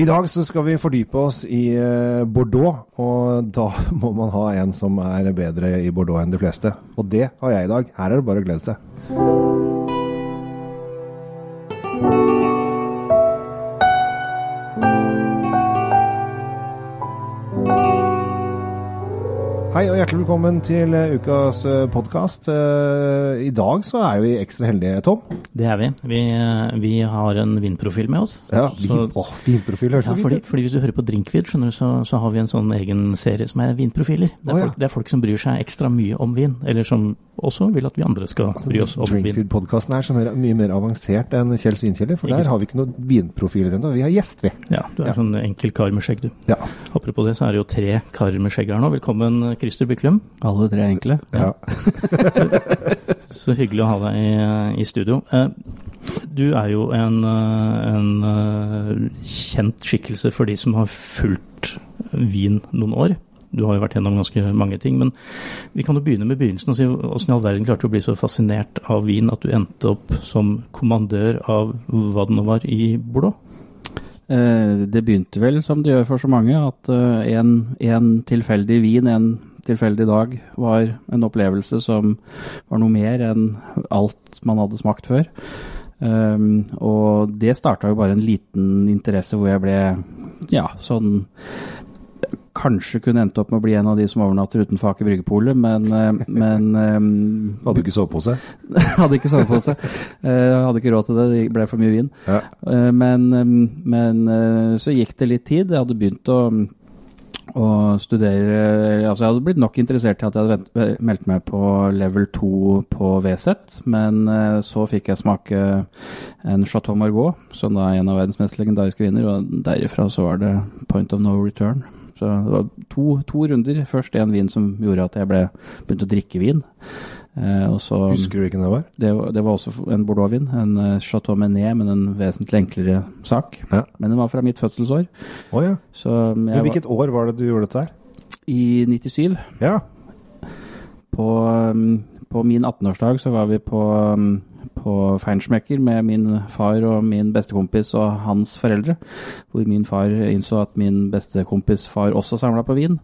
I dag så skal vi fordype oss i eh, Bordeaux, og da må man ha en som er bedre i Bordeaux enn de fleste. Og det har jeg i dag. Her er det bare å glede seg. Hei og hjertelig velkommen til eh, ukas podkast. I dag så er vi ekstra heldige, Tom. Det er vi. Vi, eh, vi har en vinprofil med oss. Ja, vin, åh, vinprofil høres Ja, så fordi, fint ut. fordi hvis du hører på Drinkvid, skjønner du, så, så har vi en sånn egen serie som er vinprofiler. Det er, oh, ja. folk, det er folk som bryr seg ekstra mye om vin, eller som også vil at vi andre skal bry oss om vin. Drinkvid-podkasten er så mye mer avansert enn Kjell Svinkjeller, for der har vi ikke noen vinprofiler ennå. Vi har gjest, vi. Ja, du er Ja. sånn enkel kar med skjegg, du. Ja. Apropos det, så er det jo tre kar med skjegg her nå. Velkommen, Christer Byklum. Alle tre enkle. ja. Så hyggelig å ha deg i, i studio. Eh, Du er jo en, eh, en eh, kjent skikkelse for de som har fulgt Wien noen år. Du har jo vært gjennom ganske mange ting, men vi kan jo begynne med begynnelsen og si hvordan i all verden klarte du å bli så fascinert av Wien at du endte opp som kommandør av hva det nå var i Bordeaux? Eh, det begynte vel som det gjør for så mange, at en, en tilfeldig vin en tilfeldig dag var en opplevelse som var noe mer enn alt man hadde smakt før. Um, og det starta jo bare en liten interesse hvor jeg ble ja, sånn Kanskje kunne endt opp med å bli en av de som overnatter utenfor Aker Bryggepolet, men, eh, men um, Hadde du ikke sovepose? hadde ikke sovepose. Uh, hadde ikke råd til det, det ble for mye vin. Ja. Uh, Men, um, men uh, så gikk det litt tid. Jeg hadde begynt å, å studere Altså, jeg hadde blitt nok interessert til at jeg hadde meldt meg på level 2 på VZ, men eh, så fikk jeg smake en Chateau Margaux, som da er en av verdens mest legendariske viner, og derifra så var det point of no return. Så det var to, to runder. Først en vin som gjorde at jeg ble, begynte å drikke vin. Eh, og så Husker du hvilken det var? det, var- det var også en Bordeaux-vin, en eh, Chateau Menet, men en vesentlig enklere sak. Ja. Men den var fra mitt fødselsår. Oh, ja. Så Men var hvilket år var det du gjorde dette her? i 97. Ja. På, um, på min 18-årsdag så var vi på, um, på Feinschmecker med min far og min bestekompis og hans foreldre. Hvor min far innså at min bestekompis far også samla på vin.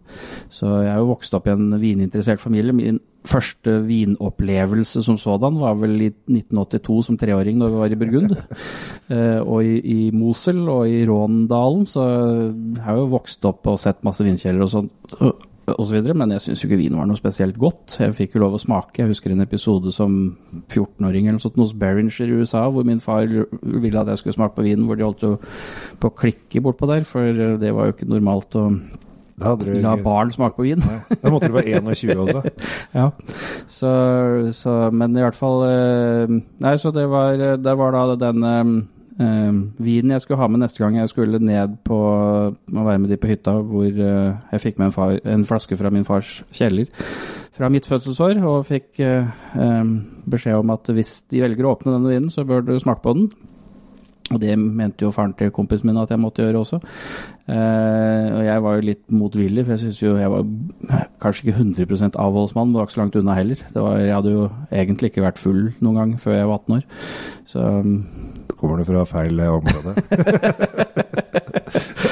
Så jeg er jo vokst opp i en vininteressert familie. Min første vinopplevelse som sådan var vel i 1982 som treåring da vi var i Burgund. Eh, og i, i Mosel og i Råndalen så jeg har jeg jo vokst opp og sett masse vinkjeller og sånt. Videre, men jeg syns jo ikke vin var noe spesielt godt. Jeg fikk jo lov å smake. Jeg husker en episode som 14-åring eller noe sånt hos Berringer i USA, hvor min far ville at jeg skulle smake på vinen, hvor de holdt jo på å klikke bortpå der, for det var jo ikke normalt å la barn smake på vin. da måtte du være 21 også. Ja, så, så Men i hvert fall eh, Nei, så det var, det var da den eh, vinen jeg skulle ha med neste gang jeg skulle ned på å være med de på hytta, hvor uh, jeg fikk med en, far, en flaske fra min fars kjeller fra mitt fødselsår, og fikk uh, um, beskjed om at hvis de velger å åpne denne vinen, så bør du smake på den. Og det mente jo faren til kompisen min at jeg måtte gjøre også. Eh, og jeg var jo litt motvillig, for jeg syns jo jeg var kanskje ikke 100 avholdsmann, men det var ikke så langt unna heller. Det var, jeg hadde jo egentlig ikke vært full noen gang før jeg var 18 år. Så Kommer du fra feil eh, område?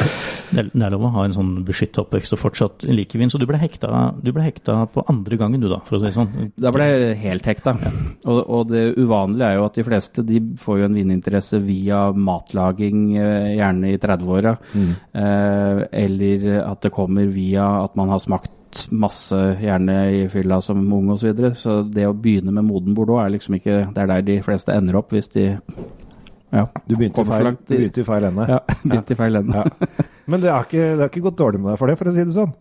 Det er- lov å ha en sånn beskytta oppvekst og fortsatt like vin, så du ble hekta, du ble hekta på andre gangen du da, for å si det sånn. da ble jeg helt hekta. Og, og det uvanlige er jo at de fleste de får jo en vininteresse via matlaging, eh, gjerne i 30-åra. Eh, eller at det kommer via at man har smakt masse, gjerne i fylla som ung osv. Så, videre. så det å begynne med moden Bordeaux er liksom ikke Det er der de fleste ender opp hvis de ja, Du begynte feil, du begynte i feil ende. ja, begynte i feil ende. Ja. Men det har, ikke, ikke gått dårlig med deg for det, for å si det sånn.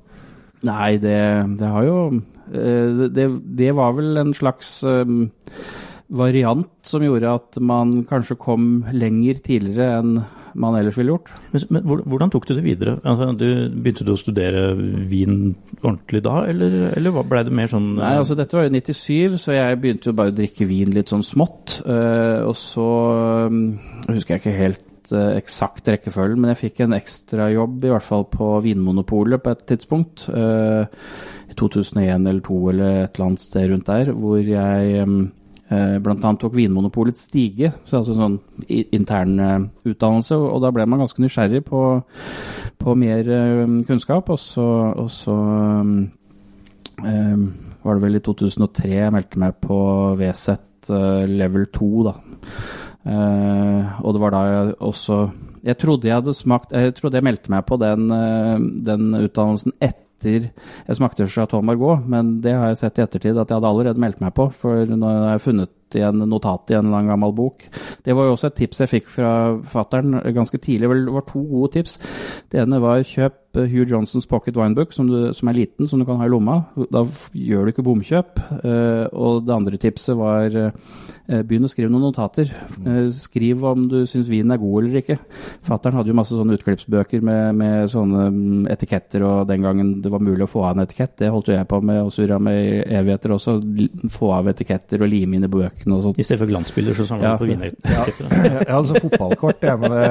Nei, det, det har jo eh, det, det var vel en slags eh, variant som gjorde at man kanskje kom lenger tidligere enn man ellers ville gjort. Men, men hvordan tok du det videre? Altså, du, begynte du å studere vin ordentlig da, eller, eller hva- ble det mer sånn Nei, altså Dette var jo 97, så jeg begynte jo bare å drikke vin litt sånn smått. eh, og så um, husker jeg ikke helt eh, eksakt rekkefølgen, men jeg fikk en ekstrajobb i hvert fall på Vinmonopolet på et tidspunkt. Uh, I 2001 eller 2002 eller et eller annet sted rundt der, hvor jeg um, eh, blant annet tok Vinmonopolets stige, så altså sånn intern utdannelse, og da ble man ganske nysgjerrig på, på mer kunnskap, og så, og så um, var det vel i 2003 jeg meldte meg på VZ eh, level 2, da. Eh, og det var da jeg også Jeg trodde jeg hadde smakt Jeg trodde jeg meldte meg på den, uh, den utdannelsen etter jeg smakte Chateau Margot, men det har jeg sett i ettertid at jeg hadde allerede meldt meg på, for nå har jeg funnet igjen notat i en lang, gammel bok. Det var jo også et tips jeg fikk fra fattern ganske tidlig. Det var to gode tips. Det ene var kjøp eh, Hugh Johnsons Pocket Winebook, som, du, som er liten, som du kan ha i lomma. Da gjør du ikke bomkjøp. Eh, og det andre tipset var eh, begynn å skrive noen notater. Eh, skriv om du syns vinen er god eller ikke. Fattern hadde jo masse sånne utklippsbøker med, med sånne mm, etiketter, og den gangen det var mulig å få av en etikett, det holdt jo jeg på med og surra med i evigheter også. Få av etiketter og lime inn i bøkene og sånt. I stedet for glansbilder, så samler Ja, du på for- vinetiketter. Jeg hadde sånn fotballkort, jeg, med det,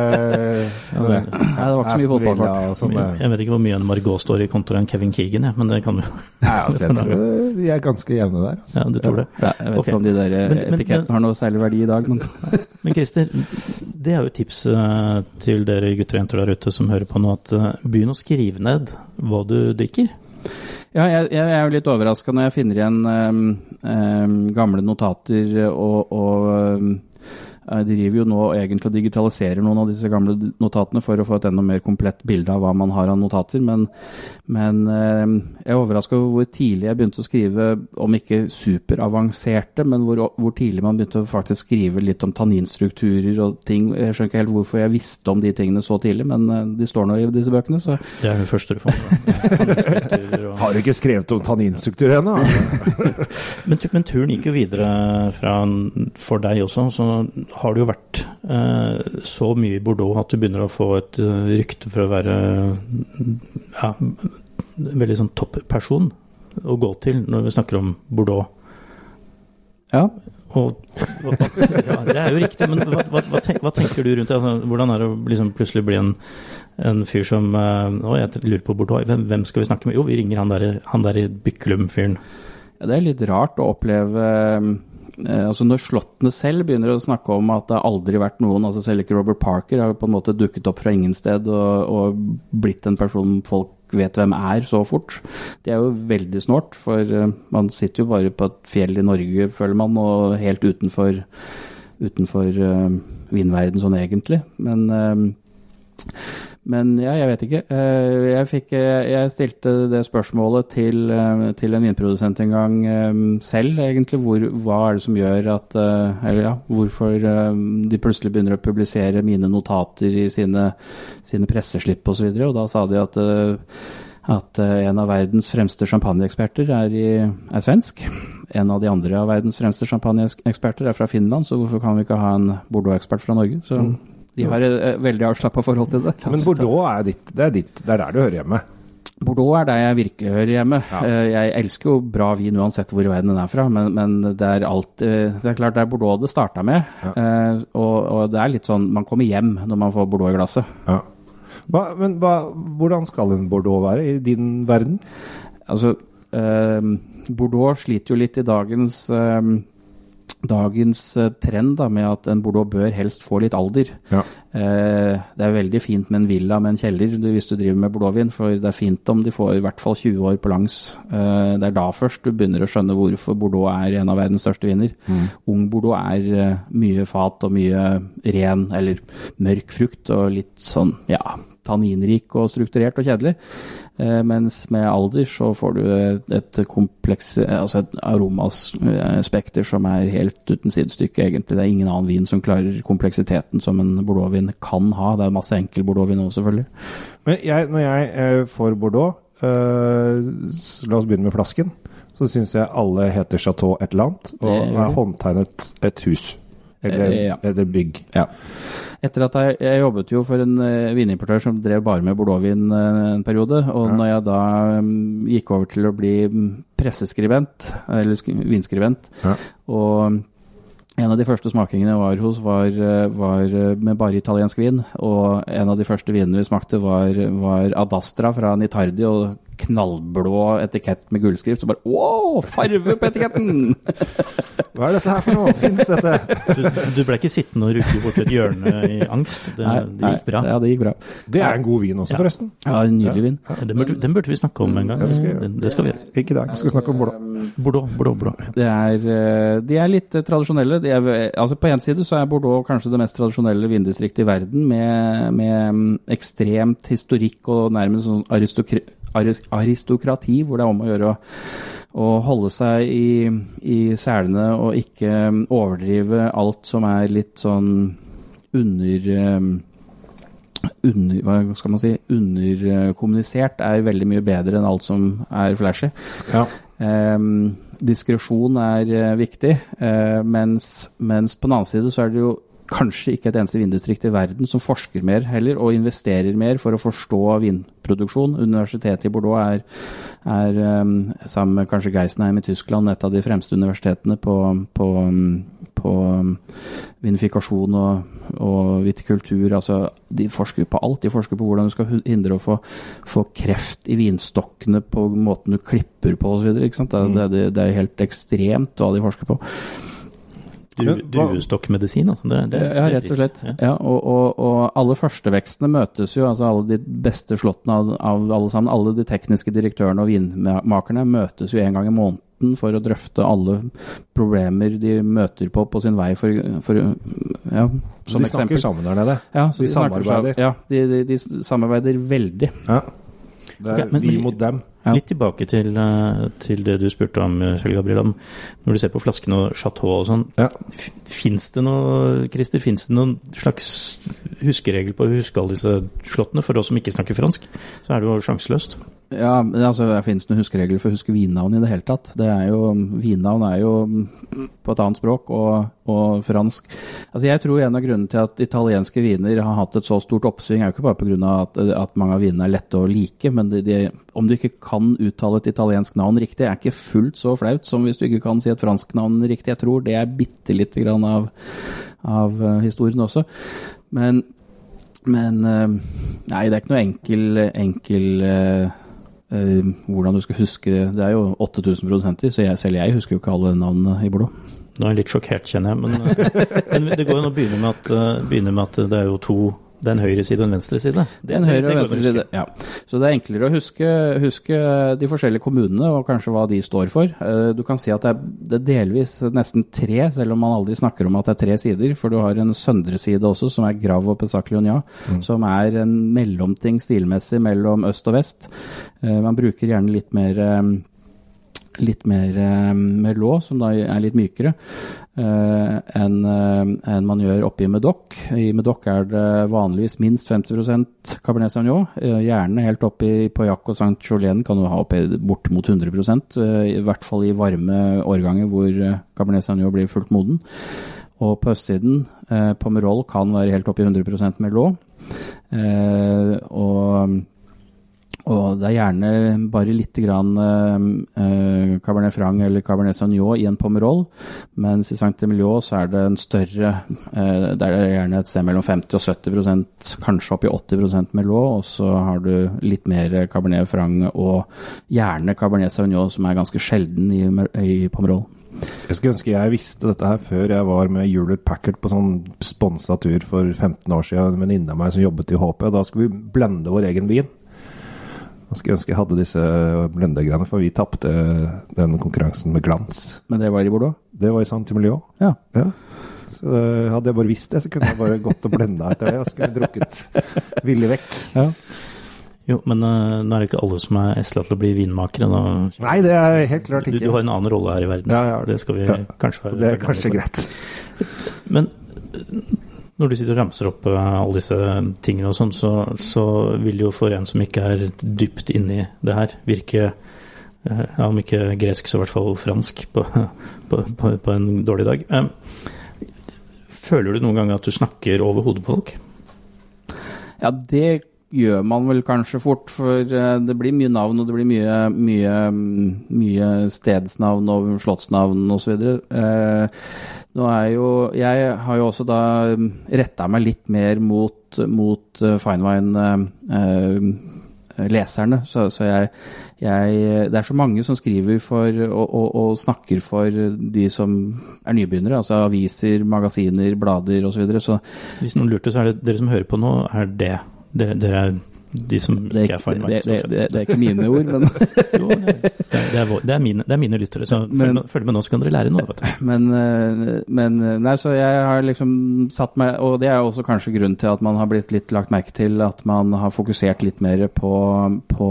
med det. Nei, det var ikke så mye fotballkort. sånn. Jeg vet ikke hvor mye en Margot står i kontra en Kevin Keegan, jeg, men det kan du Nei, altså, jeg tror de er ganske jevne der. Altså. Ja, du tror det. Ja, jeg vet okay. ikke om de der eh, etikettene har noe særlig verdi i dag, men Men Christer, det er jo et tips eh, til dere gutter og jenter der ute som hører på nå, at eh, begynn å skrive ned hva du drikker. Ja, jeg, jeg er jo litt overraska når jeg finner igjen um, um, gamle notater og, og jeg driver jo nå egentlig og digitaliserer noen av disse gamle notatene for å få et enda mer komplett bilde av hva man har av notater, men, men ehm, jeg er overraska over hvor tidlig jeg begynte å skrive, om ikke superavanserte, men hvor, hvor tidlig man begynte å faktisk skrive litt om tanninstrukturer og ting. Jeg skjønner ikke helt hvorfor jeg visste om de tingene så tidlig, men eh, de står nå i disse bøkene, så Det er det første du får. med Har du ikke skrevet om tanninstruktur ennå? Men, men turen gikk jo videre fra, for deg også. Så har det jo vært eh, så mye i Bordeaux at du begynner å få et eh, rykte for å være ja, en veldig sånn topp-person å gå til når vi snakker om Bordeaux. ja. Og, og, ja, det er jo riktig, men hva, hva, hva, tenker, hva tenker du rundt det? Altså, hvordan er det å liksom plutselig bli en, en fyr som eh, Å, jeg lurer på Bordeaux. Hvem, hvem skal vi snakke med? Jo, vi ringer han der, han der i Byklum-fyren. Ja, det er litt rart å oppleve altså Når slottene selv begynner å snakke om at det har aldri vært noen altså Selv ikke Robert Parker har på en måte dukket opp fra ingen sted og, og blitt en person folk vet hvem er så fort. Det er jo veldig snålt, for eh, man sitter jo bare på et fjell i Norge, føler man, og helt utenfor, utenfor uh, vindverden sånn egentlig. Men eh, men ja, jeg vet ikke. Eh, Jeg, fikk, eh, jeg stilte det spørsmålet til, eh, til en vinprodusent en gang selv, egentlig. Hvor, hva er det som gjør at Eller ja, hvorfor de plutselig begynner å publisere mine notater i sine, sine presseslipp osv. Og, så og da sa de at at en av verdens fremste champagneeksperter er, er svensk. En av de andre av verdens fremste champagneeksperter er fra Finland, så hvorfor kan vi ikke ha en Bordeaux-ekspert fra Norge? Så de har et eh, veldig avslappa forhold til det. Men Bordeaux er ditt, det er ditt, det er der du hører hjemme. Bordeaux er der jeg virkelig hører hjemme. Ja. Eh, Jeg elsker jo bra vin uansett hvor i verden den er fra, men, men det er alt eh, Det er klart det er Bordeaux det starta med. Ja. Og, og det er litt sånn Man kommer hjem når man får Bordeaux i glasset. Ja. Hva, men hva, hvordan skal en Bordeaux være i din verden? Altså eh, Bordeaux sliter jo litt i dagens eh, Dagens eh, trend da, med at en Bordeaux bør helst få litt alder. Ja. Eh, det er veldig fint med en villa med en kjeller hvis du driver med Bordeauxvin, for det er fint om de får i hvert fall 20 år på langs. Eh, det er da først du begynner å skjønne hvorfor Bordeaux er en av verdens største viner. Ung Bordeaux er eh, mye fat og mye ren eller mørk frukt og litt sånn, ja, tanninrik og strukturert og kjedelig. Eh, mens med alder så får du et, kompleks, eh, altså et aromaspekter som er helt uten sidestykke, egentlig. Det er ingen annen vin som klarer kompleksiteten som en Bordeaux-vin kan ha. Det er masse enkel Bordeaux-vin òg, selvfølgelig. Men jeg, når jeg eh, får Bordeaux, eh, la oss begynne med flasken, så syns jeg alle heter Chateau et eller annet, og Det er håndtegnet et hus. Eller, Eh, ja. eller bygg. Ja. Etter at jeg, jeg jobbet jo for en uh, vinimportør som drev bare med Bordeaux-vin eh, en periode, og Ja. når jeg da um, gikk over til å bli mm, presseskribent, eller vinskribent, Ja. og en av de første smakingene jeg var hos, var, eh, var eh, med bare italiensk vin. Og en av de første vinene vi smakte, var, var Adastra fra Nitardi. Og knallblå etikett med gullskrift, så bare wow, farve på etiketten! Hva er dette her for noe? Fins dette? Du, du ble ikke sittende og rugge borti et hjørne i angst. Det, Nei, det gikk bra. Nei, Ja, det gikk bra. Det er en god vin også, Ja. forresten. Ja, en nydelig vin. Den burde, den burde vi snakke om en gang. Ja, det skal. Det, skal vi gjøre. Ikke i dag. Vi skal snakke om Bordeaux. Bordeaux, Bordeaux, Bordeaux. Det er, eh, de er litt eh, tradisjonelle. De er, altså på én side så er Bordeaux kanskje det mest tradisjonelle vindistriktet i verden, med, med mm, ekstremt historikk og nærmest sånn aristokra aris- aristokrati, hvor det er om å gjøre å, å holde seg i, i selene og ikke mm, overdrive alt som er litt sånn under eh, under, hva skal man si, underkommunisert er veldig mye bedre enn alt som er flashy. Ja. Um, diskresjon er eh, viktig, uh, mens, mens på den annen side så er det jo kanskje ikke et eneste vindistrikt i verden som forsker mer heller, og investerer mer for å forstå vindproduksjon. Universitetet i Bordeaux er, er um, sammen med kanskje Geisenheim i Tyskland, et av de fremste universitetene på, på, um, på um, vinifikasjon og, og vitikultur. Altså, de forsker på alt. De forsker på hvordan du skal hindre å få, få kreft i vinstokkene på måten du klipper på osv. Det, det, det, det er helt ekstremt hva de forsker på. Du, duestokkmedisin, altså. Det, det, Ja, rett og slett. Ja. Ja, og, og, og alle førstevekstene møtes jo, altså alle de beste slottene av, av alle sammen. Alle de tekniske direktørene og vinmakerne møtes jo en gang i måneden for å drøfte alle problemer de møter på på sin vei for, for ja, som de snakker eksempel. sammen der nede. Ja, så de snakker samarbeider. Ja, de, de, de samarbeider veldig. Ja. Det er okay, men- vi mot dem. Ja. Litt tilbake til, eh, til det du spurte om, eh, Kjell Gabriel. om Når du ser på flaskene og chateau og sånn, Ja. fins det noe Christer, finnes det noen slags huskeregel på å huske alle disse slottene? For oss som ikke snakker fransk, så er det jo sjanseløst. Ja, altså, det finnes noen huskeregler for å huske vinnavn i det hele tatt. Det er jo, Vinnavn er jo på et annet språk, og, og fransk Altså, Jeg tror en av grunnene til at italienske viner har hatt et så stort oppsving, er jo ikke bare pga. At, at mange av vinene er lette å like, men de, de, om du ikke kan uttale et italiensk navn riktig, er ikke fullt så flaut som hvis du ikke kan si et fransk navn riktig. Jeg tror det er bitte lite grann av, av eh, historien også. Men, men eh, Nei, det er ikke noe enkel, enkel eh, hvordan du skal huske Det er jo 8000 produsenter, så jeg, selv jeg husker jo ikke alle navnene i Bordeaux. Nå er jeg litt sjokkert, kjenner jeg. Men, men det går jo an å begynne med at det er jo to Det er en høyre side og en venstre side. Det er en høyre og venstre side. Ja. Så det er enklere å huske, huske de forskjellige kommunene og kanskje hva de står for. Eh, Du kan si at det er, det er delvis nesten tre, selv om man aldri snakker om at det er tre sider. For du har en søndre side også, som er Grav og Pesac mm. som er en mellomting stilmessig mellom øst og vest. Eh, Man bruker gjerne litt mer eh, litt mer eh, lå, som da er litt mykere, eh, enn eh, enn man gjør oppi med Medoc. I Medoc er det vanligvis minst 50% Cabernet Sauvignon, eh, gjerne helt oppi på Pauillac og Saint Jolene kan du ha oppi bortimot 100 eh, i hvert fall i varme årganger hvor Cabernet Sauvignon blir fullt moden. Og på østsiden, eh, Pomerol kan være helt oppi i 100 Merlot. Eh, og og det er gjerne bare litt grann eh, eh, Cabernet Franc eller Cabernet Sauvignon i en Pomerol, mens i Saint-Emilion så er det en større eh, Der er det gjerne et sted mellom 50 og 70% kanskje opp i 80% Merlot, og så har du litt mer Cabernet Franc og gjerne Cabernet Sauvignon, som er ganske sjelden i, i Pomerol. Jeg skulle ønske jeg visste dette her før jeg var med Hewlett Packard på sånn sponsa tur for 15 år siden. En venninne av meg som jobbet i HP. Da skulle vi blende vår egen vin. Jeg skulle ønske jeg hadde disse blendegreiene, for vi tapte den konkurransen med glans. Men det var i Bordeaux? Det var i Saint-Emilion. Ja. Ja. Så eh, hadde jeg bare visst det, så kunne jeg bare gått og blenda etter det. Og skulle drukket villig vekk. ja. Jo, men uh, nå er det ikke alle som er esla til å bli vinmakere. Da. Nei, det er helt klart ikke. du har en annen rolle her i verden. Ja, ja. Det skal vi Ja. kanskje være Det er kanskje greit. Men når du sitter og ramser opp eh, alle disse tingene og sånn, så, så vil jo for en som ikke er dypt inni det her, virke eh, ja, om ikke gresk, så i hvert fall fransk på, på, på, på en dårlig dag. Eh, Føler du noen gang at du snakker over hodet på folk? Ja, det gjør man vel kanskje fort, for det blir mye navn, og det blir mye, mye, mye stedsnavn og slottsnavn osv. Eh, nå er jo Jeg har jo også da retta meg litt mer mot, mot eh, fine wine eh, eh. Så, så jeg, jeg, Det er så mange som skriver for og, og, og, snakker for de som er nybegynnere. Altså aviser, magasiner, blader osv. Så, videre. så Hvis noen lurte, så er det dere som hører på nå, er det Dere, dere er de som det ikke er fine Det, det, det, er ikke mine ord, men Jo, det er, er, mine, det er mine lyttere, så men, følg med nå, så kan dere lære noe. Vet du. Men, men Nei, så jeg har liksom satt meg Og det er også kanskje grunnen til at man har blitt litt lagt merke til at man har fokusert litt mer på, på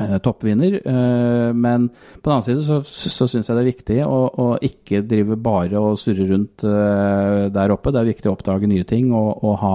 eh, toppvinner. Eh, men på den annen side så, så syns jeg det er viktig å, å, ikke drive bare og surre rundt eh, der oppe. Det er viktig å oppdage nye ting og, og ha,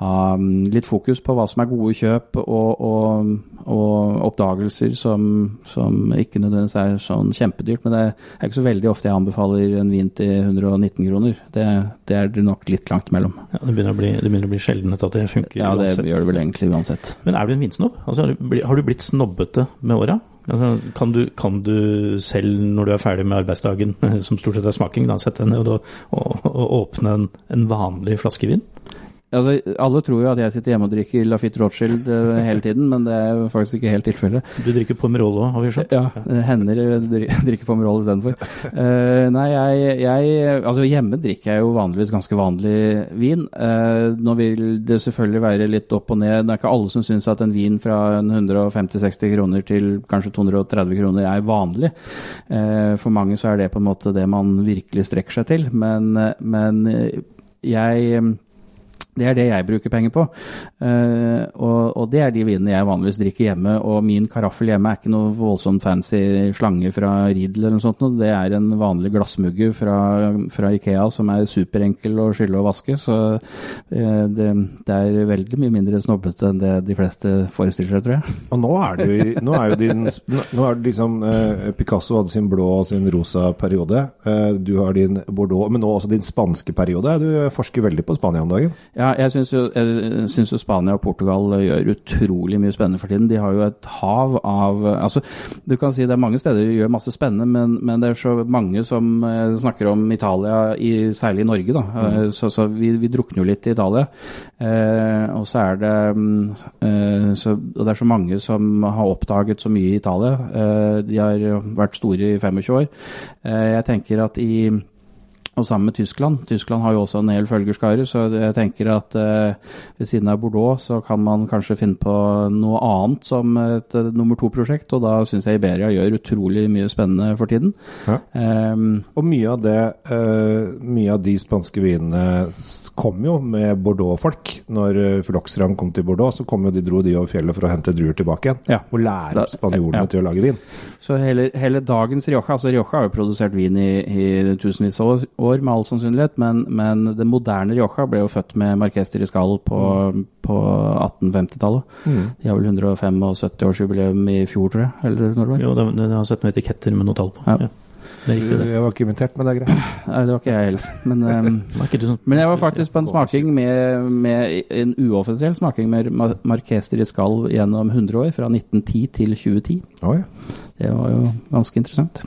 ha mm, litt fokus på hva som er gode kjøp og, og, og oppdagelser som, som, ikke nødvendigvis er sånn kjempedyrt. Men det er ikke så veldig ofte jeg anbefaler en vin til 119 kroner. Det, det er det nok litt langt mellom. Ja, det begynner å bli, det begynner å bli sjeldent at det funker ja, det gjør det vel egentlig uansett. Men er du en vinsnobb? Altså, har du blitt snobbete med åra? Altså, kan, du, kan, du, selv, når du er ferdig med arbeidsdagen, som stort sett er smaking, da, sette deg ned og, og, og, åpne en, en vanlig flaske vin? Altså, alle tror jo at jeg sitter hjemme og drikker Lafitte Rothschild uh, hele tiden, men det er jo faktisk ikke helt tilfellet. Du drikker Pomerol òg, har vi skjønt? Ja, ja. hender drikker Pomerol istedenfor. Uh, nei, jeg, jeg, Altså, hjemme drikker jeg jo vanligvis ganske vanlig vin. Uh, nå vil det selvfølgelig være litt opp og ned. Det er ikke alle som syns at en vin fra 150-60 kroner til kanskje 230 kroner er vanlig. Uh, for mange så er det på en måte det man virkelig strekker seg til, men, men jeg det er det jeg bruker penger på. Uh, og, og, det er de vinene jeg vanligvis drikker hjemme. Og min karaffel hjemme er ikke noe voldsomt fancy slange fra Riedel eller noe sånt. Det er en vanlig glassmugge fra, fra Ikea som er superenkel å skylle og vaske. Så uh, det, det, er veldig mye mindre snobbete enn det de fleste forestiller seg, tror jeg. Og nå er jo, nå er jo din Nå er det liksom uh, Picasso hadde sin blå og sin rosa periode. du har din Bordeaux, men nå også din spanske periode. Du forsker veldig på Spania om dagen. Ja, ja, jeg syns jo, jo, Spania og Portugal gjør utrolig mye spennende for tiden. De har jo et hav av altså, Du kan si det er mange steder de gjør masse spennende, men, men det er så mange som eh, snakker om Italia, i, særlig i Norge. da, mm. Eh, så, så vi, vi, drukner jo litt i Italia. Eh, og så er det eh, så, og det er så mange som har oppdaget så mye i Italia. Eh, de har vært store i 25 år. Eh, jeg tenker at i og sammen med Tyskland. Tyskland har jo også en hel følgerskare, så jeg tenker at eh, ved siden av Bordeaux så kan man kanskje finne på noe annet som et uh, nummer to-prosjekt, og da syns jeg Iberia gjør utrolig mye spennende for tiden. Ja. Um, og mye av det, uh, mye av de spanske vinene kom jo med Bordeaux-folk. Når uh, Floxran kom til Bordeaux, så kom jo de, dro de over fjellet for å hente druer tilbake igjen. Ja. Og lære spanjolene ja. til å lage vin. Så hele, hele dagens Rioja, altså Rioja har jo produsert vin i, i tusenvis av år år, med all sannsynlighet, men, men det moderne Rioja ble jo født med markester de Riscal på, mm. på 1850-tallet. Mm. De har vel 175-årsjubileum i fjor, tror jeg? Eller når det var? Jo, det, det har sett noen etiketter med noe tall på. Ja. ja. Det er riktig, det. Jeg var ikke invitert, men det er greit. Nei, det var ikke jeg heller. Men, um, men jeg var faktisk på en smaking med, med en uoffisiell smaking med Markester i Skalv gjennom 100 år, fra 1910 til 2010. Oh, ja. Det var jo ganske interessant.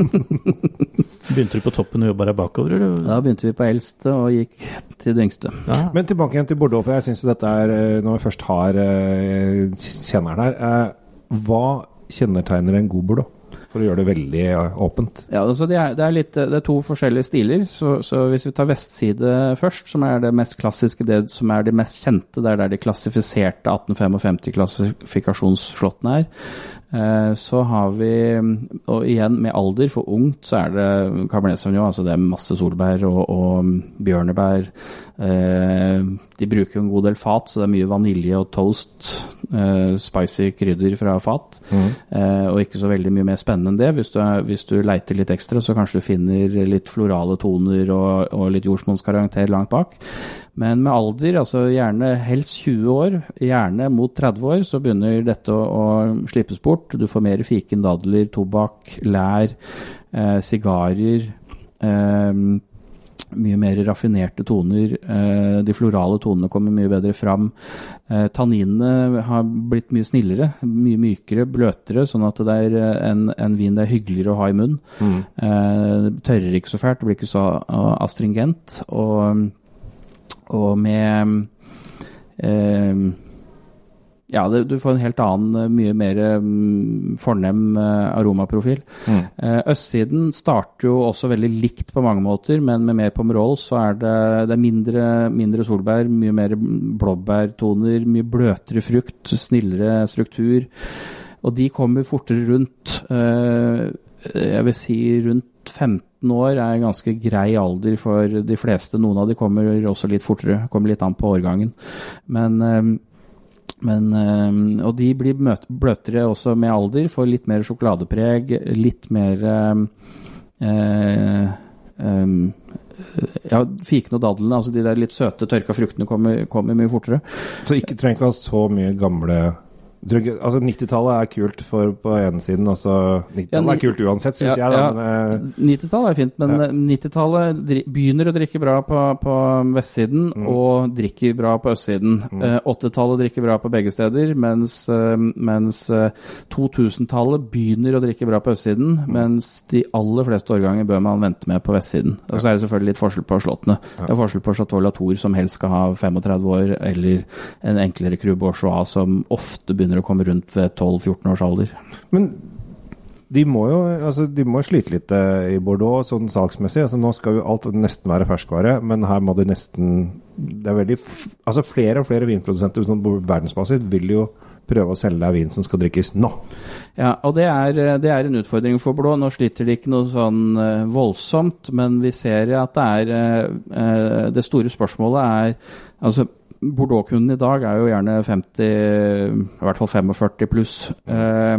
begynte du på toppen og jobba deg bakover? Eller? Da begynte vi på eldste og gikk til det yngste. Ja. Men tilbake igjen til Bordeaux, for jeg syns dette er, eh, når vi først har uh, kjenneren her uh, Hva kjennetegner en god Bordeaux? For å gjøre det veldig åpent. Ja, altså det, er, det, er litt, det, er, to forskjellige stiler. Så, så, hvis vi tar vestside først, som er det mest klassiske, det som er det mest kjente, det er der de klassifiserte 1855-klassifikasjonsslåttene er. Eh, så har vi, og igjen med alder, for ungt så er det Cabernet Sauvignon. Altså det er masse solbær og, og bjørnebær. Eh, de bruker jo en god del fat, så det er mye vanilje og toast. Eh, spicy krydder fra fat. Mm. Og ikke så veldig mye mer spennende enn det. Hvis du, hvis du leiter litt ekstra, så kanskje du finner litt florale toner og, og litt jordsmonnskarakter langt bak. Men med alder, altså gjerne helst 20 år, gjerne mot 30 år, så begynner dette å, å slippes bort. Du får mer fiken, dadler, tobakk, lær, eh, sigarer. Eh, mye mer raffinerte toner. Eh, de florale tonene kommer mye bedre fram. Eh, tanninene har blitt mye snillere, mye mykere, bløtere, sånn at det er en, en vin det er hyggeligere å ha i munnen. Mm. Eh, tørrer ikke så fælt, det blir ikke så astringent. Og og med eh, ja, det, du får en helt annen, mye mer mm, fornem eh, aromaprofil. Mm. Eh, Østsiden starter jo også veldig likt på mange måter, men med mer Pomerol så er det, det er mindre, mindre solbær, mye mer blåbærtoner, mye bløtere frukt, snillere struktur. Og de kommer fortere rundt. eh, Jeg vil si rundt 15 år er en ganske grei alder for de fleste. Noen av de kommer også litt fortere, kommer litt an på årgangen. Men, eh, men eh, Og de blir bløtere også med alder, får litt mer sjokoladepreg, litt mer eh, eh, ja, fikene og dadlene, altså de der litt søte, tørka fruktene kommer, kommer mye fortere. Så ikke trenger ikke ha så mye gamle Altså 90-tallet er kult for, på ene siden, altså 90-tallet Ja, er kult uansett, syns Ja, jeg. Da, men, eh, 90-tallet er fint, men Ja. eh, 90-tallet begynner å drikke bra på, på vestsiden Mm. og drikker bra på østsiden. Mm. Eh, 80-tallet drikker bra på begge steder, mens, eh, mens eh, 2000-tallet begynner å drikke bra på østsiden, Mm. mens de aller fleste årganger bør man vente med på vestsiden. Og så er det selvfølgelig litt forskjell på slottene. Ja. Det er forskjell på Chateau Latour, som helst skal ha 35 år, eller en enklere Cru Bourgeois, som ofte begynner å komme rundt ved 12-14 års alder. men de må jo altså, de må slite litt eh, i Bordeaux sånn salgsmessig. Altså, nå skal jo alt nesten være ferskvare, men her må det nesten Det er veldig Altså flere og flere vinprodusenter sånn på verdensbasis vil jo prøve å selge deg vin som skal drikkes nå. Ja, og det er, det er en utfordring for Bordeaux. Nå sliter de ikke noe sånn eh, voldsomt, men vi ser at det er eh, eh, Det store spørsmålet er Altså, Bordeaux-kunden i dag er jo gjerne 50, i hvert fall 45 pluss. Eh,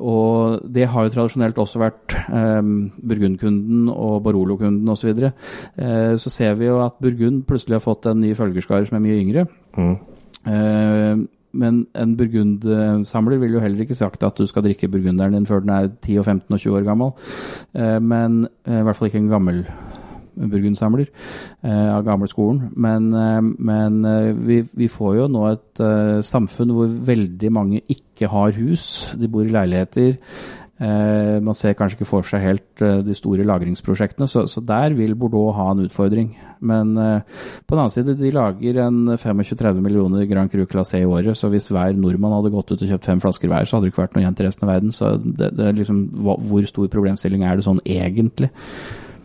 og det har jo tradisjonelt også vært eh, Burgund-kunden og Barolo-kunden osv. Så, eh, så ser vi jo at Burgund plutselig har fått en ny følgerskare som er mye yngre. Mm. Eh, men en burgundsamler vil jo heller ikke sagt at du skal drikke burgunderen din før den er 10 og 15 og 20 år gammel. Eh, men eh, i hvert fall ikke en gammel burgundsamler eh, av gamleskolen. Men, eh, men eh, vi, vi får jo nå et samfunn hvor veldig mange ikke har hus. De bor i leiligheter. Man ser kanskje ikke for seg helt de store lagringsprosjektene, så, så der vil Bordeaux ha en utfordring. Men på den annen side, de lager en 25-30 millioner Grand Cru Classé i året, så hvis hver nordmann hadde gått ut og kjøpt fem flasker hver, så hadde det ikke vært noe igjen til resten av verden. Så det, det er liksom, hvor stor problemstilling er det sånn egentlig?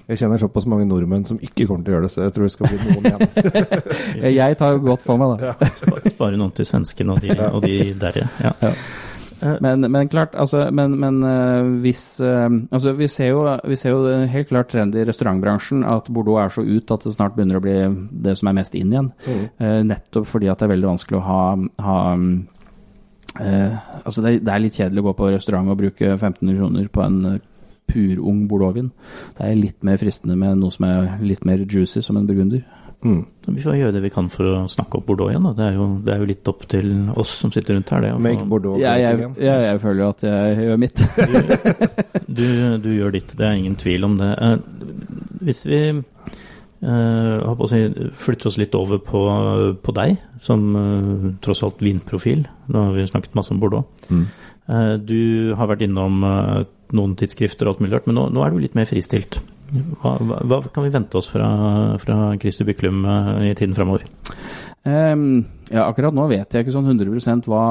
Jeg kjenner såpass mange nordmenn som ikke kommer til å gjøre det, så jeg tror det skal bli noen igjen. Jeg, tar jo godt for meg, da. Spare, spare noen til svenskene og de, og de derre. Ja. Men, men klart, altså, men, men eh, hvis eh, Altså, vi ser, jo, vi ser jo helt klart trend i restaurantbransjen at Bordeaux er så ut at det snart begynner å bli det som er mest inn igjen. Mm. Eh, nettopp fordi at det er veldig vanskelig å ha, ha eh, Altså, det er, det er litt kjedelig å gå på restaurant og bruke 1500 kroner på en purung bordeauxvin. Det er litt mer fristende med noe som er litt mer juicy, som en burgunder. Mm. Vi får gjøre det vi kan for å snakke opp Bordeaux igjen. Da. Det, er jo, det er jo litt opp til oss som sitter rundt her. Det, få- Make Bordeaux Jeg, jeg, great jeg, jeg føler jo at jeg gjør mitt. Du, du gjør ditt, det er ingen tvil om det. Eh, hvis vi eh, å si, flytter oss litt over på, på deg, som eh, tross alt vinprofil. Nå har vi snakket masse om Bordeaux. Mm. Eh, du har vært innom eh, noen tidsskrifter og alt mulig rart, men nå, nå er du litt mer fristilt. Hva, hva, hva kan vi vente oss fra, fra Christer Byklum eh, i tiden framover? Um, ja, akkurat nå vet jeg ikke sånn 100 hva,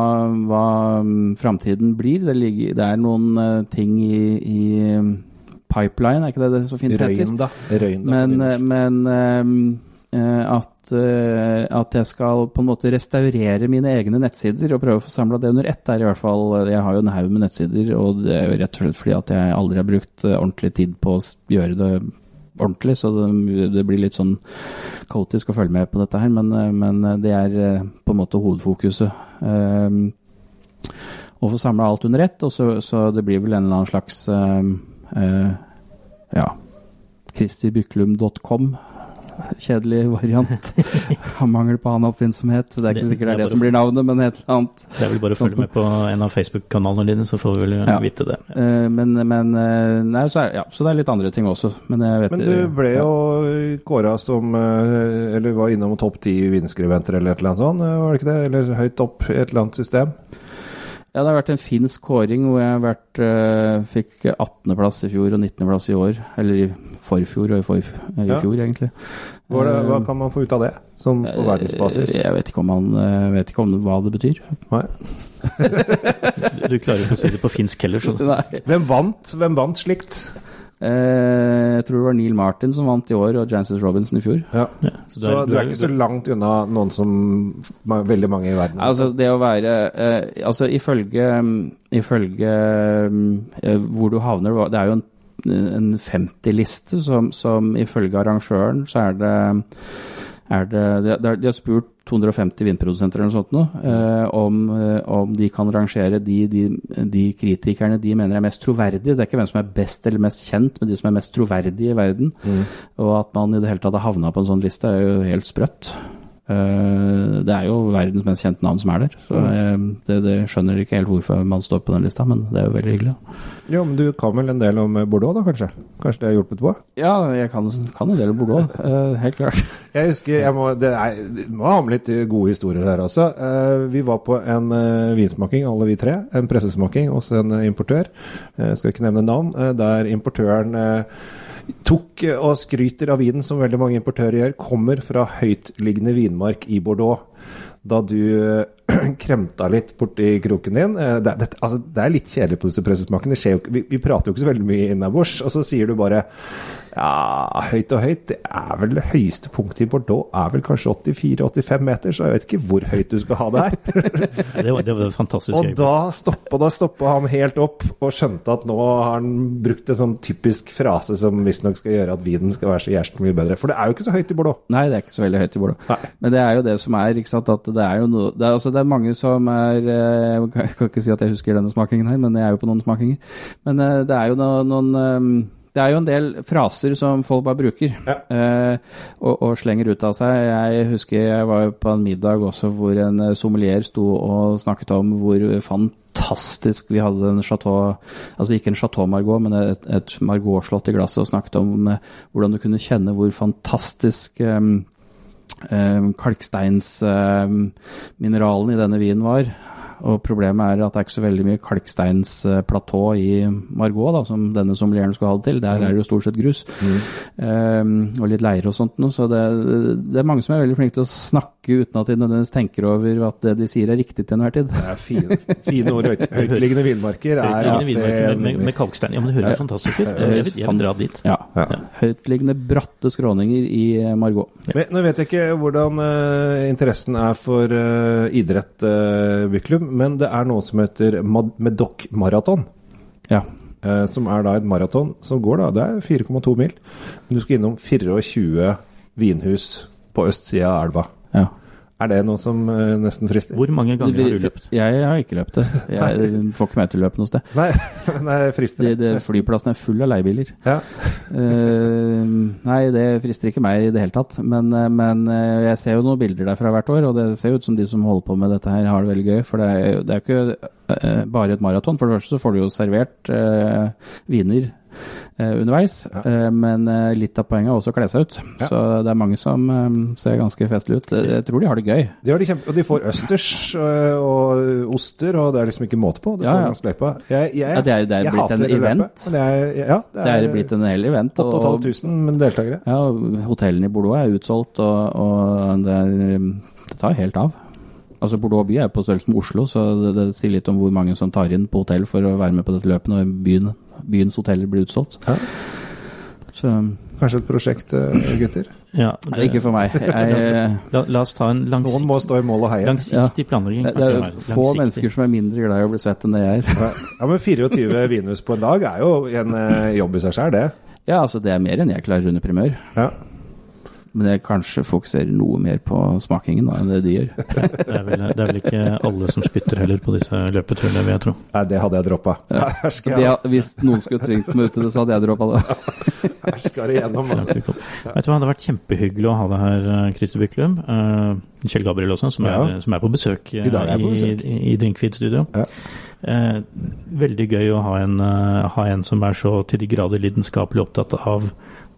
hva um, framtiden blir. Det, ligger, det er noen eh, ting i, i um, pipeline, er ikke det det så fint heter? Røynda. Røyn, da. Men, eh, men ehm, eh, at, eh, at jeg skal på en måte restaurere mine egne nettsider og prøve å få samla det under ett, Der i hvert fall Jeg har jo en haug med nettsider, og det er jo rett og slett fordi at jeg aldri har brukt eh, ordentlig tid på å gjøre det ordentlig, så det, det blir litt sånn kaotisk å følge med på dette her, men, eh, men det er eh, på en måte hovedfokuset. Ehm, å få samla alt under ett, og så, så det blir vel en eller annen slags ehm, uh, ja, christerbyklum.com. Kjedelig variant. Har mangel på annen oppfinnsomhet, så det er ikke sikkert det er det som blir navnet, men et eller annet. Det er vel bare å følge med på en av Facebook-kanalene dine, så får vi vel Ja. vite det. Eh, men, men eh, Nei, så er, ja, så det er litt andre ting også, men jeg vet Men du ble ja. jo kåra som eh, Eller var innom topp ti vinskribenter eller et eller annet sånt, var det ikke det? Eller høyt opp i et eller annet system? Ja, det har vært en finsk kåring hvor jeg har vært, uh, fikk 18.-plass i fjor og 19.-plass i år. Eller forfjor og i, forf i Ja. fjor, egentlig. Hva, det, hva Eh, kan man få ut av det, sånn på verdensbasis? Jeg vet ikke om, man, eh, vet ikke om hva det betyr. Nei. Du, du klarer ikke å si det på finsk heller, så Nei. Hvem vant? Hvem vant slikt? Eh, jeg tror det var Neil Martin som vant i år, og Jancis Robinson i fjor. Ja. ja, Så du er ikke så langt unna noen som veldig mange i verden Altså, det å være eh, Altså, ifølge Ifølge eh, hvor du havner Det er jo en, en 50-liste som, som ifølge arrangøren så er det er det, de, de- har spurt 250 vinprodusenter eller noe sånt nå, eh, om, eh, om de kan rangere de, de, de kritikerne de mener er mest troverdige. Det er ikke hvem som er best eller mest kjent, men de som er mest troverdige i verden. Mm. Og at man i det hele tatt har havna på en sånn liste, er jo helt sprøtt. Eh, det er jo verdens mest kjente navn som er der. Så jeg, det, det skjønner ikke helt hvorfor man står på den lista, men det er jo veldig hyggelig. Jo, men du kan vel en del om Bordeaux, da, kanskje? Kanskje det har hjulpet på? Ja, jeg kan, kan en del om Bordeaux, eh, helt klart. Jeg husker, jeg må, det er, det må ha med litt gode historier her også. Eh, vi var på en eh, vinsmaking, alle vi tre. En pressesmaking hos en eh, importør. Jeg skal ikke nevne navn. eh, der importøren eh, tok eh, og skryter av vinen, som veldig mange importører gjør, kommer fra høytliggende vinmark i Bordeaux. Da du eh, kremta litt borti kroken din eh, det, det, altså, det er litt kjedelig på disse pressesmakene. Vi, vi prater jo ikke så veldig mye innabords, og så sier du bare ja, høyt og høyt. Det er vel det høyeste punktet i Bordeaux er vel kanskje 84-85 meter, så jeg vet ikke hvor høyt du skal ha det her. Det var, det var fantastisk. Og øyeblikk. da stoppa, da stoppa han helt opp og skjønte at nå har han brukt en sånn typisk frase som visstnok skal gjøre at vinen skal være så jævlig mye bedre. For det er jo ikke så høyt i Bordeaux. Nei, det er ikke så veldig høyt i Bordeaux. Nei. Men det er jo det som er, ikke sant, at det er jo noe det er, altså, det er mange som er eh, Jeg kan- ikke si at jeg husker denne smakingen her, men jeg er jo på noen smakinger. Men eh, det er jo noen, noen eh, det er jo en del fraser som folk bare bruker Ja. eh, og, og slenger ut av seg. Jeg husker jeg var på en middag også hvor en eh, sommelier sto og snakket om hvor fantastisk vi hadde en chateau Altså ikke en chateau Margot, men et, et Margot-slott i glasset, og snakket om eh, hvordan du kunne kjenne hvor fantastisk um, eh, kalksteinsmineralene i denne vinen var. Og problemet er at det er ikke så veldig mye kalksteinsplatå i Margot, da, som denne sommelieren skulle ha det til. Der er det jo stort sett grus. Eh, og litt leire og sånt noe. Så det, det er mange som er veldig flinke til å snakke uten at de nødvendigvis tenker over at det de sier er riktig til enhver tid. Det er fine, fine ord. Høytliggende vinmarker er Høytliggende vinmarker med, med, med kalkstein. Ja, men det høres fantastisk ut. Jeg vil, jeg vil dra dit. Ja. Ja. Høytliggende bratte skråninger i Margot. Ja. Men, nå vet jeg ikke hvordan uh, interessen er for uh, idrett, uh, Byklum, men det er noe som heter Medoc Marathon. Ja. eh, som er da et maraton som går da, det er 4,2 mil. Men du skal innom 24 vinhus på østsida av elva. ja. Er det noe som eh, nesten frister? Hvor mange ganger har du løpt? Jeg, har ikke løpt det. Jeg får ikke meg til å løpe noe sted. Nei, nei frister. Det, det, flyplassen er full av leiebiler. Ja. Uh, nei, det frister ikke meg i det hele tatt. Men, eh, men jeg ser jo noen bilder derfra hvert år, og det ser ut som de som holder på med dette her, har det veldig gøy. For det er jo det er jo ikke bare et maraton. For det første så får du jo servert uh, viner underveis, Ja. eh, men eh, litt av poenget er også å kle seg ut. Ja. Så det er mange som eh, ser ganske festlige ut. Jeg tror de har det gøy. De, har det og de får østers og oster, og det er liksom ikke måte på. Det, Ja. Jeg, jeg, det er- det er blitt en event. men jeg, ja, Det er blitt en hel event. og- 8500 med deltakere. Ja, hotellene i Bordeaux er utsolgt, og, og det, er, det tar helt av. Altså Bordeaux by er på størrelse med Oslo, så det, det sier litt om hvor mange som tar inn på hotell for å være med på dette løpet når byen, byens hoteller blir utsolgt. Ja. Så Kanskje et prosjekt, øh, gutter? Ja, nei, ikke for meg. Jeg, La, la oss ta en Noen må stå i mål og heie. langsiktig planlegging. det, det er jo få mennesker som er mindre glad i å bli svett enn det jeg er. Ja, men 24 vinhus på en dag er jo en øh, jobb i seg sjøl, det. Ja, altså det er mer enn jeg klarer under primør. Ja. Men jeg kanskje fokuserer noe mer på smakingen da, enn det de gjør. Det er, vel, det er vel ikke alle som spytter heller på disse løpeturene, vil jeg tro. Nei, det hadde jeg droppa. Ja. Hvis noen skulle tvingt meg ut til det, så hadde jeg droppa det. her skal det gjennom, altså. Vet du hva, det hadde vært kjempehyggelig å ha deg her, eh, Christer Byklum. Eh, Kjell Gabriel også, som er, Ja. som er på besøk eh, I er på besøk. i, i Drinkfeed-studio. Ja. Eh, veldig gøy å ha en, ha en som er så til de grader lidenskapelig opptatt av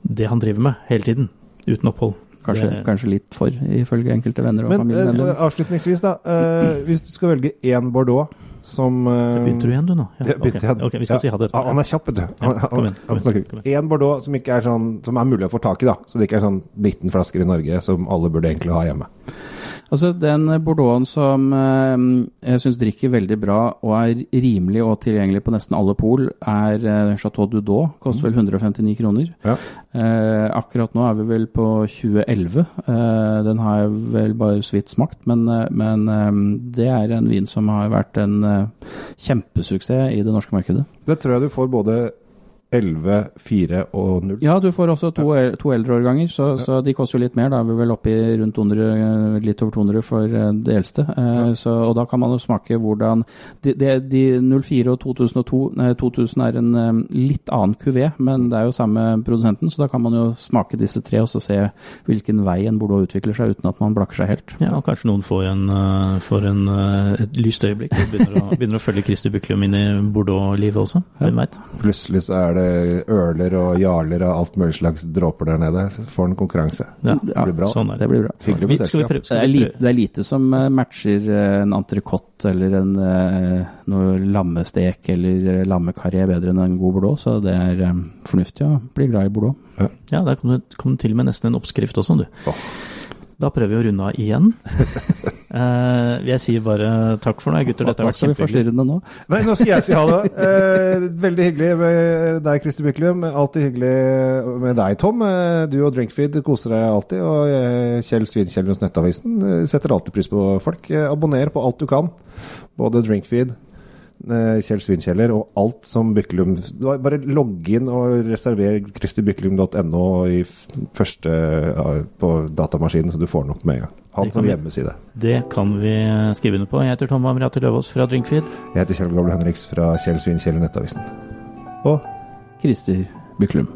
det han driver med, hele tiden. Uten opphold. Kanskje, Det- kanskje litt for, ifølge enkelte venner og Men familiemedlemmer. avslutningsvis, da. Uh, hvis du skal velge én Bordeaux som uh, Begynte du igjen, du nå? Ja, Ja, begynte ok. jeg. Ok, vi skal Ja. si ha det Ja, han er kjapp, vet du. Han, Ja, igjen, igjen, igjen. Én Bordeaux som ikke er sånn Som er mulig å få tak i, da. Så det ikke er sånn 19 flasker i Norge som alle burde egentlig ha hjemme. Altså, den Bordeauxen som eh, jeg syns drikker veldig bra og er rimelig og tilgjengelig på nesten alle pol, er eh, Chateau Dudot. Koster vel 159 kroner. Ja. Eh, akkurat nå er vi vel på 2011. Eh, den har jeg vel bare så vidt smakt, men, eh, men eh, det er en vin som har vært en kjempesuksess i det norske markedet. Det tror jeg du får både 11, 4 og 0. Ja, du får også to, to eldreårganger, så, så, så de koster jo litt mer. Da er vi vel oppe i rundt 200, eh, litt over 200 for eh, det eldste. Ja. så, og da kan man jo smake hvordan De, de, de 04 og 2002, nei, 2000 er en eh, litt annen kuvé, men det er jo samme produsenten, så da kan man jo smake disse tre og så se hvilken vei en Bordeaux utvikler seg uten at man blakker seg helt. Ja, og kanskje noen får, en, eh, får en, eh, et lyst øyeblikk og begynner å, begynner å følge Christer Buklum inn i Bordeaux-livet også. Hvem veit? Plutselig så er det ørler og jarler og alt mulig slags dråper der nede. Så får en konkurranse. Ja, Det blir bra. sånn er Det det. blir bra. Hyggelig med selskap. Det er, lite, det er lite som eh, matcher eh, en entrecôte eller en eh, noe lammestek eller eh, bedre enn en god bordeaux, så det er fornuftig å bli glad i bordeaux. Ja, der kom du, kom til og med nesten en oppskrift også, du. Oh. Da prøver vi å runde av igjen. Eh, jeg sier bare takk for nå, gutter. Dette har vært skal vi forstyrre deg nå? Nei, nå skal jeg si ha det. Uh, veldig hyggelig med deg, Christer Byklum. Alltid hyggelig med deg, Tom. Eh, Du og Drinkfeed koser deg alltid. Og Kjell Svinkjell hos Nettavisen setter alltid pris på folk. Abonner på alt du kan. Både Drinkfeed, Kjell Svinkjeller og alt som Byklum Bare logg inn og reserver christerbyklum.no første på datamaskinen, så du får den opp med en gang. Han som hjemmeside. Det kan vi skrive under på. Jeg heter Tom Amrati Løvaas fra Drinkfeed. Jeg heter Kjell Gable Henriks fra Kjell Svinn Kjell i Nettavisen. Og Christer Byklum.